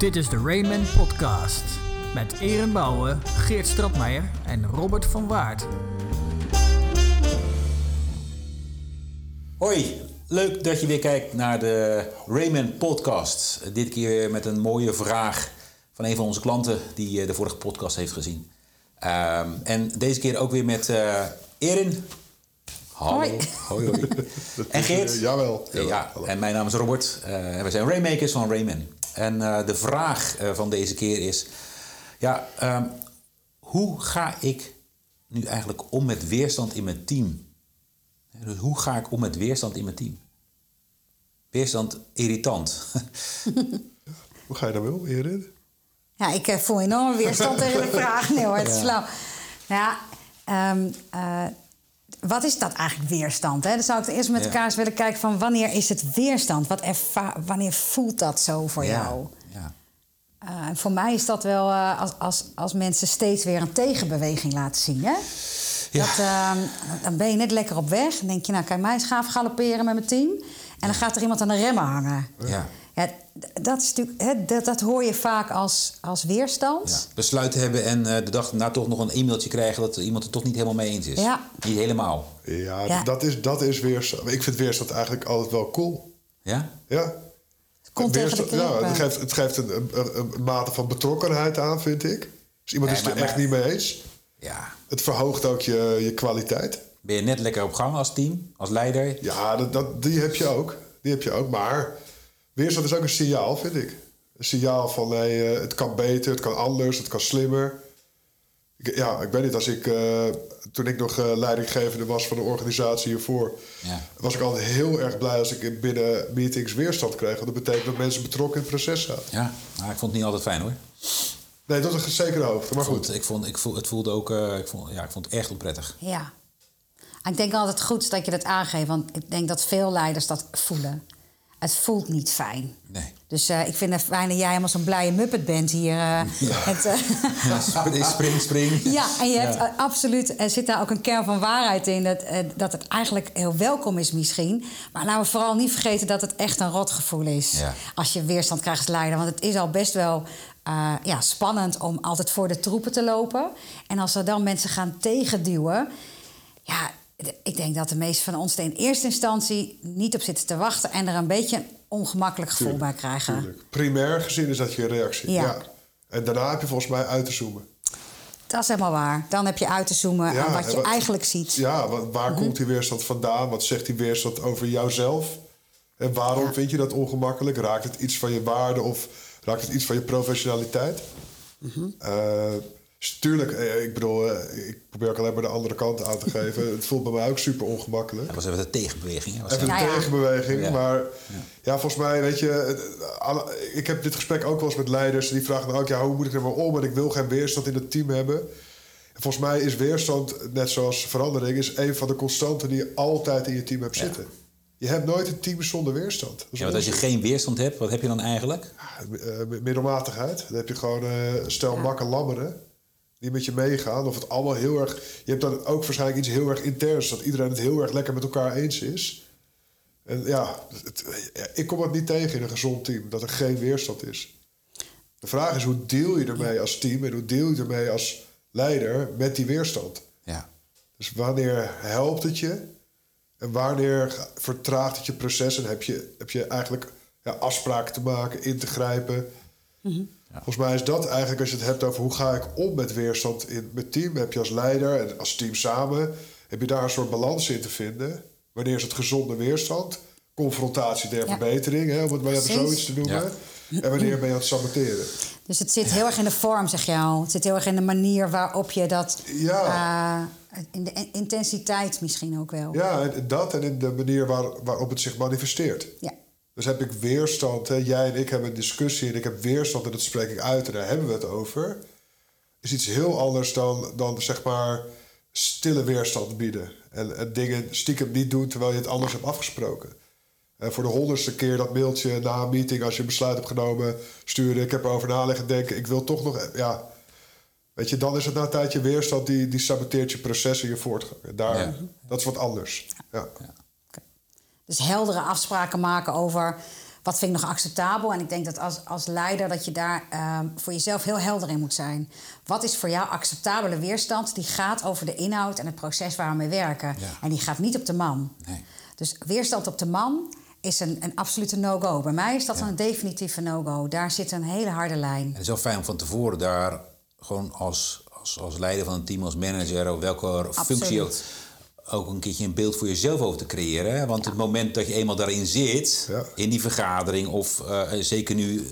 Dit is de Rayman Podcast. Met Eren Bouwen, Geert Stratmeijer en Robert van Waard. Hoi, leuk dat je weer kijkt naar de Rayman Podcast. Dit keer met een mooie vraag van een van onze klanten die eh, de vorige podcast heeft gezien. Ehm, en deze keer ook weer met eh Erin. Hallo. Hoi. hoi, hoi. en Geert. Eh, jawel. Ja, jawel. En mijn naam is Robert. Eh, en we zijn Raymakers van Rayman. En eh, de vraag eh, van deze keer is... Ja, ehm, hoe ga ik nu eigenlijk om met weerstand in mijn team? Dus hoe ga ik om met weerstand in mijn team? Weerstand irritant. Hoe ga je daarmee om, Erin? Ja, ik eh, voel enorme weerstand tegen de vraag. Nee hoor, het is Ja. flauw. Ja, ehm, eh, wat is dat eigenlijk weerstand? Hè? Dan zou ik eerst met elkaar eens willen kijken van wanneer is het weerstand? Wat wanneer voelt dat zo voor jou? Ja. Eh, en voor mij is dat wel eh, als, als, als mensen steeds weer een tegenbeweging laten zien. Hè? Ja. Dat, ehm, dan ben je net lekker op weg. Dan denk je, nou kan je mij eens gaan galopperen met mijn team. En dan gaat er iemand aan de remmen hangen. Ja. Ja, dat, is natuurlijk, hè, dat, dat hoor je vaak als, als weerstand. Ja. Besluit hebben en eh, de dag daarna toch nog een e-mailtje krijgen... dat iemand het toch niet helemaal mee eens is. Ja. Niet helemaal. Ja, Ja. Dat, is, dat is weerstand. Ik vind weerstand eigenlijk altijd wel cool. Ja? Ja. Komt tegen de Weerstand- ja, klippen. het geeft, het geeft een, een, een mate van betrokkenheid aan, vind ik. Als iemand Nee, is het er echt niet mee eens. Ja. Het verhoogt ook je, je kwaliteit. Ben je net lekker op gang als team, als leider? Ja, dat, dat, die heb je ook. Die heb je ook. Maar weerstand is ook een signaal, vind ik. Een signaal van hey, eh, het kan beter, het kan anders, het kan slimmer. Ik, ja, ik weet niet, als ik, eh, toen ik nog eh, leidinggevende was van de organisatie hiervoor, Ja. was ik altijd heel erg blij als ik binnen meetings weerstand kreeg. Want dat betekent dat mensen betrokken in het proces zaten. Ja. Nou, ik vond het niet altijd fijn hoor. Nee, tot een zekere hoogte. Maar Ik vond, goed. ik vond, ik voel, het voelde ook... eh, ik, vond, ja, ik vond het echt onprettig. Ja. En ik denk altijd goed dat je dat aangeeft. Want ik denk dat veel leiders dat voelen. Het voelt niet fijn. Nee. Dus eh, ik vind het fijn dat jij helemaal zo'n blije muppet bent hier. eh, het, eh, Ja, spring, spring, spring. Ja, en je hebt Ja. absoluut, er zit daar ook een kern van waarheid in. Dat, dat het eigenlijk heel welkom is misschien. Maar laten we vooral niet vergeten dat het echt een rotgevoel is. Ja. Als je weerstand krijgt als leider. Want het is al best wel ja, spannend om altijd voor de troepen te lopen. En als er dan mensen gaan tegenduwen... Ja, ik denk dat de meesten van ons er in eerste instantie niet op zitten te wachten... en er een beetje een ongemakkelijk gevoel bij krijgen. Tuurlijk. Primair gezien is dat je reactie. Ja. Ja. En daarna heb je volgens mij uit te zoomen. Dat is helemaal waar. Dan heb je uit te zoomen Ja, aan wat je wat- eigenlijk ziet. Ja, wa- waar Mhm. komt die weerstand vandaan? Wat zegt die weerstand over jouzelf? En waarom Ja. vind je dat ongemakkelijk? Raakt het iets van je waarde of raakt het iets van je professionaliteit? Mhm. Eh, dus tuurlijk, eh, ik bedoel, eh, ik probeer ook alleen maar de andere kant aan te geven. het voelt bij mij ook super ongemakkelijk. Dat was even de tegenbeweging. Hè? Was Even een Ja, tegenbeweging. Ja. Maar ja. volgens mij, weet je... Ik heb dit gesprek ook wel eens met leiders. Die vragen dan ook, ja, hoe moet ik er maar om? En ik wil geen weerstand in het team hebben. En volgens mij is weerstand, net zoals verandering... is een van de constanten die je altijd in je team hebt zitten. Je hebt nooit een team zonder weerstand. Dat Ja, want als je geen weerstand hebt, wat heb je dan eigenlijk? Eh, middelmatigheid. Dan heb je gewoon eh, stel makke lammeren... die met je meegaan. Of het allemaal heel erg... Je hebt dan ook waarschijnlijk iets heel erg interns... dat iedereen het heel erg lekker met elkaar eens is... En ja, het- ik kom het niet tegen in een gezond team dat er geen weerstand is. De vraag is hoe deel je ermee als team en hoe deel je ermee als leider met die weerstand? Ja. Dus wanneer helpt het je en wanneer vertraagt het je proces en heb je, heb je eigenlijk ja, afspraken te maken, in te grijpen? Volgens mij is dat eigenlijk als je het hebt over hoe ga ik om met weerstand in mijn team, heb je als leider en als team samen, heb je daar een soort balans in te vinden. Wanneer is het gezonde weerstand? Confrontatie ter Ja. verbetering, hè, om het maar even zoiets te noemen. En wanneer ben je aan het saboteren? Dus het zit heel erg in de vorm, zeg je al. Het zit heel erg in de manier waarop je dat... Ja. eh, in de in- intensiteit misschien ook wel. Ja, en dat en in de manier waar, waarop het zich manifesteert. Ja. Dus heb ik weerstand, hè? jij en ik hebben een discussie en ik heb weerstand en dat spreek ik uit en daar hebben we het over. Is iets heel anders dan, dan zeg maar stille weerstand bieden. En, en dingen stiekem niet doen terwijl je het anders hebt afgesproken. En voor de honderdste keer dat mailtje na een meeting, als je een besluit hebt genomen, sturen. Ik heb erover na liggen denken, ik wil toch nog. Ja, weet je, dan is het na een tijdje weerstand die, die saboteert je proces en je voortgang. En daar, Ja. Dat is wat anders. Ja. Dus heldere afspraken maken over... wat vind ik nog acceptabel? En ik denk dat als, als leider dat je daar ehm, voor jezelf heel helder in moet zijn. Wat is voor jou acceptabele weerstand? Die gaat over de inhoud en het proces waar we mee werken. Ja. En die gaat niet op de man. Nee. Dus weerstand op de man is een, een absolute no-go. Bij mij is dat Ja. een definitieve no-go. Daar zit een hele harde lijn. En het is wel fijn om van tevoren daar gewoon als, als, als leider van een team, als manager, of welke functie ook. Ook een keertje een beeld voor jezelf over te creëren. hè. Want het moment dat je eenmaal daarin zit, Ja. in die vergadering, of eh, zeker nu eh,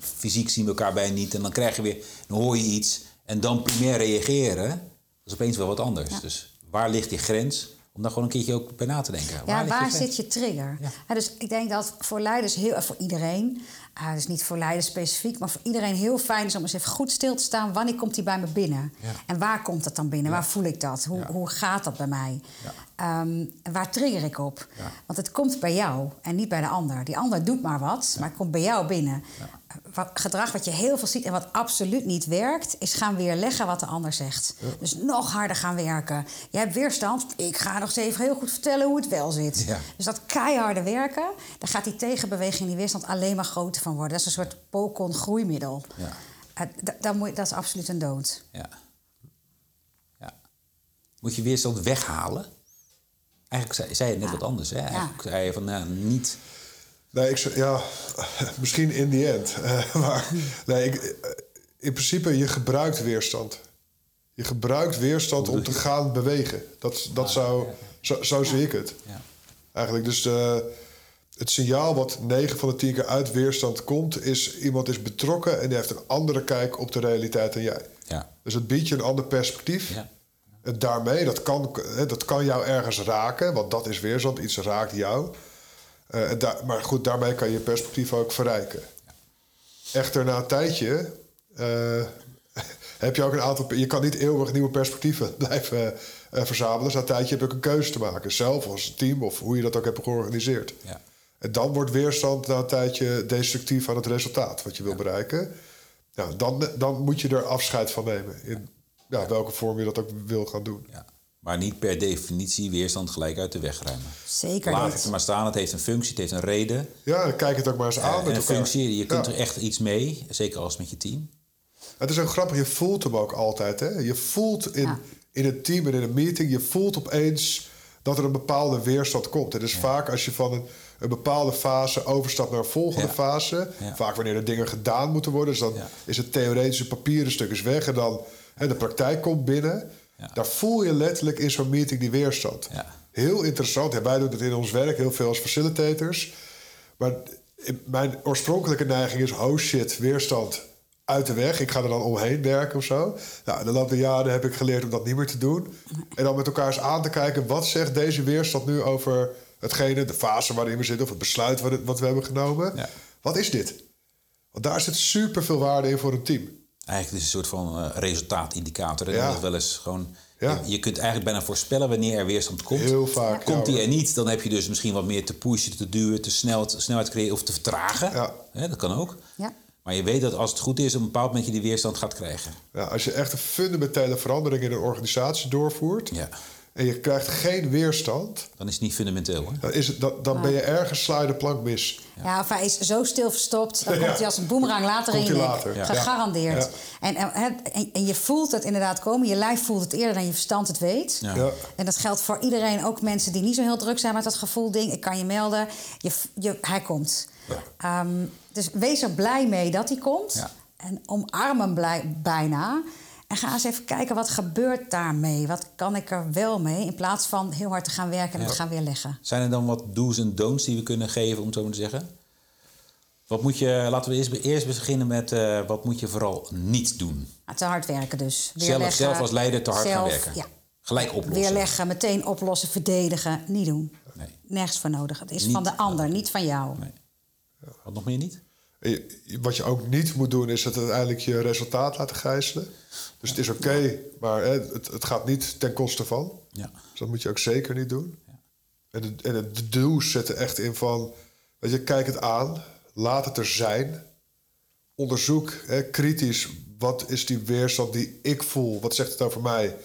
fysiek zien we elkaar bijna niet, en dan krijg je weer, dan hoor je iets en dan primair reageren, dat is opeens wel wat anders. Dus waar ligt die grens? Om daar gewoon een keertje ook bij na te denken. Ja, waar zit je trigger? Ja. Ja, dus ik denk dat voor leiders heel, eh, voor iedereen, eh, dus niet voor leiders specifiek, maar voor iedereen heel fijn is om eens even goed stil te staan. Wanneer komt die bij me binnen? Ja. En waar komt dat dan binnen? Waar voel ik dat? Hoe, hoe gaat dat bij mij? Ja. Ehm, waar trigger ik op? Want het komt bij jou en niet bij de ander. Die ander doet maar wat, maar het komt bij jou binnen. Wat, gedrag wat je heel veel ziet en wat absoluut niet werkt, is gaan weerleggen wat de ander zegt. Dus nog harder gaan werken. Je hebt weerstand, ik ga nog eens even heel goed vertellen hoe het wel zit. Ja. Dus dat keiharde werken, daar gaat die tegenbeweging, die weerstand alleen maar groter van worden. Dat is een soort pokon-groeimiddel. Ja. Da- daar moet je- dat is absoluut een dood. Ja. ja. Moet je weerstand weghalen? Eigenlijk zei, zei je net wat anders. Hè? Eigenlijk zei je van nou, niet. Nee, ik, ja, misschien in the end. Maar nee, ik, in principe, je gebruikt weerstand. Je gebruikt weerstand om te gaan bewegen. Dat, dat zou, zo, zo zie ik het. Eigenlijk, dus de, het signaal wat 9 van de 10 keer uit weerstand komt... is iemand is betrokken en die heeft een andere kijk op de realiteit dan jij. Ja. Dus het biedt je een ander perspectief. Ja. En daarmee, dat kan, dat kan jou ergens raken, want dat is weerstand, iets raakt jou. Eh, maar goed, daarmee kan je perspectief ook verrijken. Echter, na een tijdje eh, heb je ook een aantal. Je kan niet eeuwig nieuwe perspectieven blijven eh, verzamelen. Dus na een tijdje heb je ook een keuze te maken. Zelf als team of hoe je dat ook hebt georganiseerd. Ja. En dan wordt weerstand na een tijdje destructief aan het resultaat wat je wil bereiken. Nou, dan, dan moet je er afscheid van nemen. In ja, welke vorm je dat ook wil gaan doen. Ja. Maar niet per definitie weerstand gelijk uit de weg ruimen. Zeker Laat niet. het er maar staan. Het heeft een functie, het heeft een reden. Ja, dan kijk het ook maar eens aan en met een elkaar. functie, je kunt Ja. er echt iets mee. Zeker als met je team. Het is ook grappig, je voelt hem ook altijd. Hè? Je voelt in, Ja. in een team en in een meeting... je voelt opeens dat er een bepaalde weerstand komt. Het is vaak als je van een, een bepaalde fase overstapt naar een volgende Ja. fase... Ja. vaak wanneer er dingen gedaan moeten worden... dus dan Ja. is het theoretische papieren stuk is weg... en dan hè, de praktijk komt binnen... Ja. daar voel je letterlijk in zo'n meeting die weerstand. Ja. Heel interessant. Wij doen het in ons werk heel veel als facilitators. Maar mijn oorspronkelijke neiging is... oh shit, weerstand uit de weg. Ik ga er dan omheen werken of zo. Nou, de loop der jaren heb ik geleerd om dat niet meer te doen. En dan met elkaar eens aan te kijken... wat zegt deze weerstand nu over hetgene... de fase waarin we zitten of het besluit wat, we hebben genomen. Ja. Wat is dit? Want daar zit super veel waarde in voor een team. Eigenlijk is het een soort van eh, resultaatindicator. Ja. Dat is wel eens gewoon... Ja. Je, je kunt eigenlijk bijna voorspellen wanneer er weerstand komt. Heel vaak, Komt ja, die er niet, dan heb je dus misschien wat meer te pushen, te duwen, te snel, te snelheid creëren of te vertragen. Ja. Hè, dat kan ook. Ja. Maar je weet dat als het goed is, op een bepaald moment je die weerstand gaat krijgen. Ja, als je echt een fundamentele verandering in een organisatie doorvoert... Ja. En je krijgt geen weerstand... Dan is het niet fundamenteel. Hè? dan, is het, dan, dan ben je ergens sla je de plank mis. Ja, of hij is zo stil verstopt, dan Ja. komt hij als een boemerang later Komt in je later, ja. Gegarandeerd. Ja. En, en, en, en je voelt het inderdaad komen. Je lijf voelt het eerder dan je verstand het weet. Ja. Ja. En dat geldt voor iedereen, ook mensen die niet zo heel druk zijn met dat gevoel ding. Ik kan je melden, je, je, hij komt. Ehm, dus wees er blij mee dat hij komt. Ja. En omarm hem blij, bijna. En ga eens even kijken, wat gebeurt daarmee? Wat kan ik er wel mee? In plaats van heel hard te gaan werken en Ja. het gaan weer leggen. Zijn er dan wat do's en don'ts die we kunnen geven, om het zo maar te zeggen? Wat moet je, laten we eerst, eerst beginnen met eh, wat moet je vooral niet doen? Nou, te hard werken dus. Zelf, Weerleggen, zelf als leider te hard gaan werken. Ja. Gelijk oplossen. Weerleggen, meteen oplossen, verdedigen. Niet doen. Nee. Nergens voor nodig. Het is Niet van de ander, niet van jou. Nee. Wat nog meer niet? Wat je ook niet moet doen, is het uiteindelijk je resultaat laten gijzelen. Dus het is oké, maar hè, het, het gaat niet ten koste van. Ja. Dus dat moet je ook zeker niet doen. En, de, en de, de do's zetten echt in van... Weet je, kijk het aan, laat het er zijn. Onderzoek hè, kritisch, wat is die weerstand die ik voel? Wat zegt het over mij?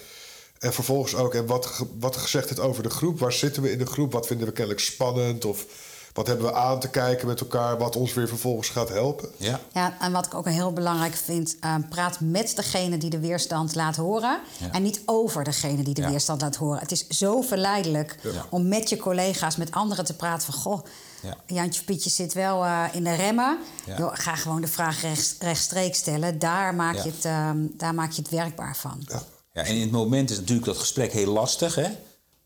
En vervolgens ook, en wat, wat zegt het over de groep? Waar zitten we in de groep? Wat vinden we kennelijk spannend? Of Wat hebben we aan te kijken met elkaar, wat ons weer vervolgens gaat helpen. Ja. Ja, en wat ik ook heel belangrijk vind, eh, praat met degene die de weerstand laat horen. Ja. En niet over degene die de Ja. weerstand laat horen. Het is zo verleidelijk Ja. om met je collega's, met anderen te praten van... goh, Ja. Jantje of Pietje zit wel eh, in de remmen. Ga gewoon de vraag rechts, rechtstreeks stellen. Daar maak, Ja. je het, ehm, daar maak je het werkbaar van. Ja. Ja, en in het moment is natuurlijk dat gesprek heel lastig. Hè?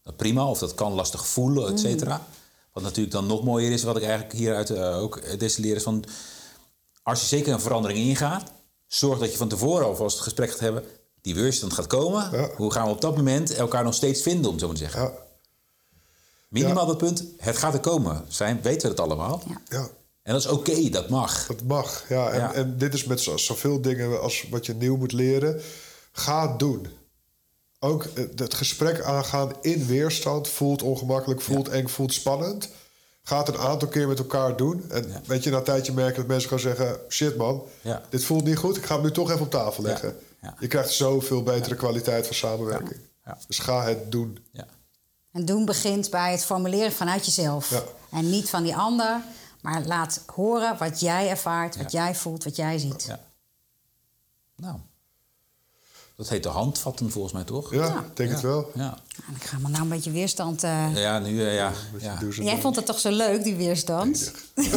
Dat prima, of dat kan lastig voelen, et cetera. Wat natuurlijk dan nog mooier is, wat ik eigenlijk hieruit eh, ook destilleer, is van... Als je zeker een verandering ingaat, zorg dat je van tevoren alvast het gesprek gaat hebben. Die weerstand gaat komen. Ja. Hoe gaan we op dat moment elkaar nog steeds vinden, om zo maar te zeggen? Ja, Minimaal Ja. dat punt, het gaat er komen. Zijn, weten we het allemaal. Ja. ja. En dat is oké, dat mag. Dat mag, ja. En, Ja. en dit is met zo- zoveel dingen als wat je nieuw moet leren. Ga het doen. Ook eh, het gesprek aangaan in weerstand voelt ongemakkelijk, voelt eng, voelt spannend. Ga het een aantal keer met elkaar doen. En Ja. weet je, na een tijdje merken dat mensen gaan zeggen... shit man, Ja. dit voelt niet goed. Ik ga hem nu toch even op tafel leggen. Ja. Je krijgt zoveel betere kwaliteit van samenwerking. Ja. Dus ga het doen. Ja. En doen begint bij het formuleren vanuit jezelf. Ja. En niet van die ander. Maar laat horen wat jij ervaart, wat jij voelt, wat jij ziet. ja. Nou, dat heet de handvatten volgens mij, toch? Ja, denk het wel. Ja, En ik ga maar nou een beetje weerstand... eh, ja nu, eh, ja. Ja. Jij vond het toch zo leuk, die weerstand?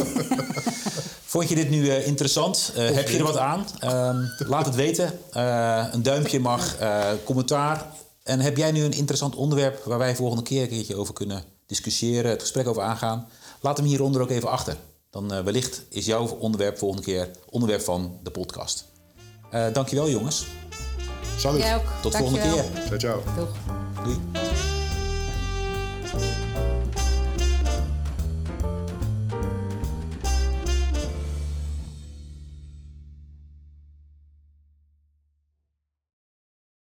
Vond je dit nu eh, interessant? Eh, heb je er wat aan? Ehm, laat het weten. Eh, een duimpje mag, eh, commentaar. En heb jij nu een interessant onderwerp waar wij volgende keer een keertje over kunnen discussiëren, het gesprek over aangaan? Laat hem hieronder ook even achter. Dan eh, wellicht is jouw onderwerp volgende keer onderwerp van de podcast. Eh dankjewel jongens. Salut. Jij ook. Tot volgende Dankjewel. keer. Ciao, ciao. Doeg. Doei.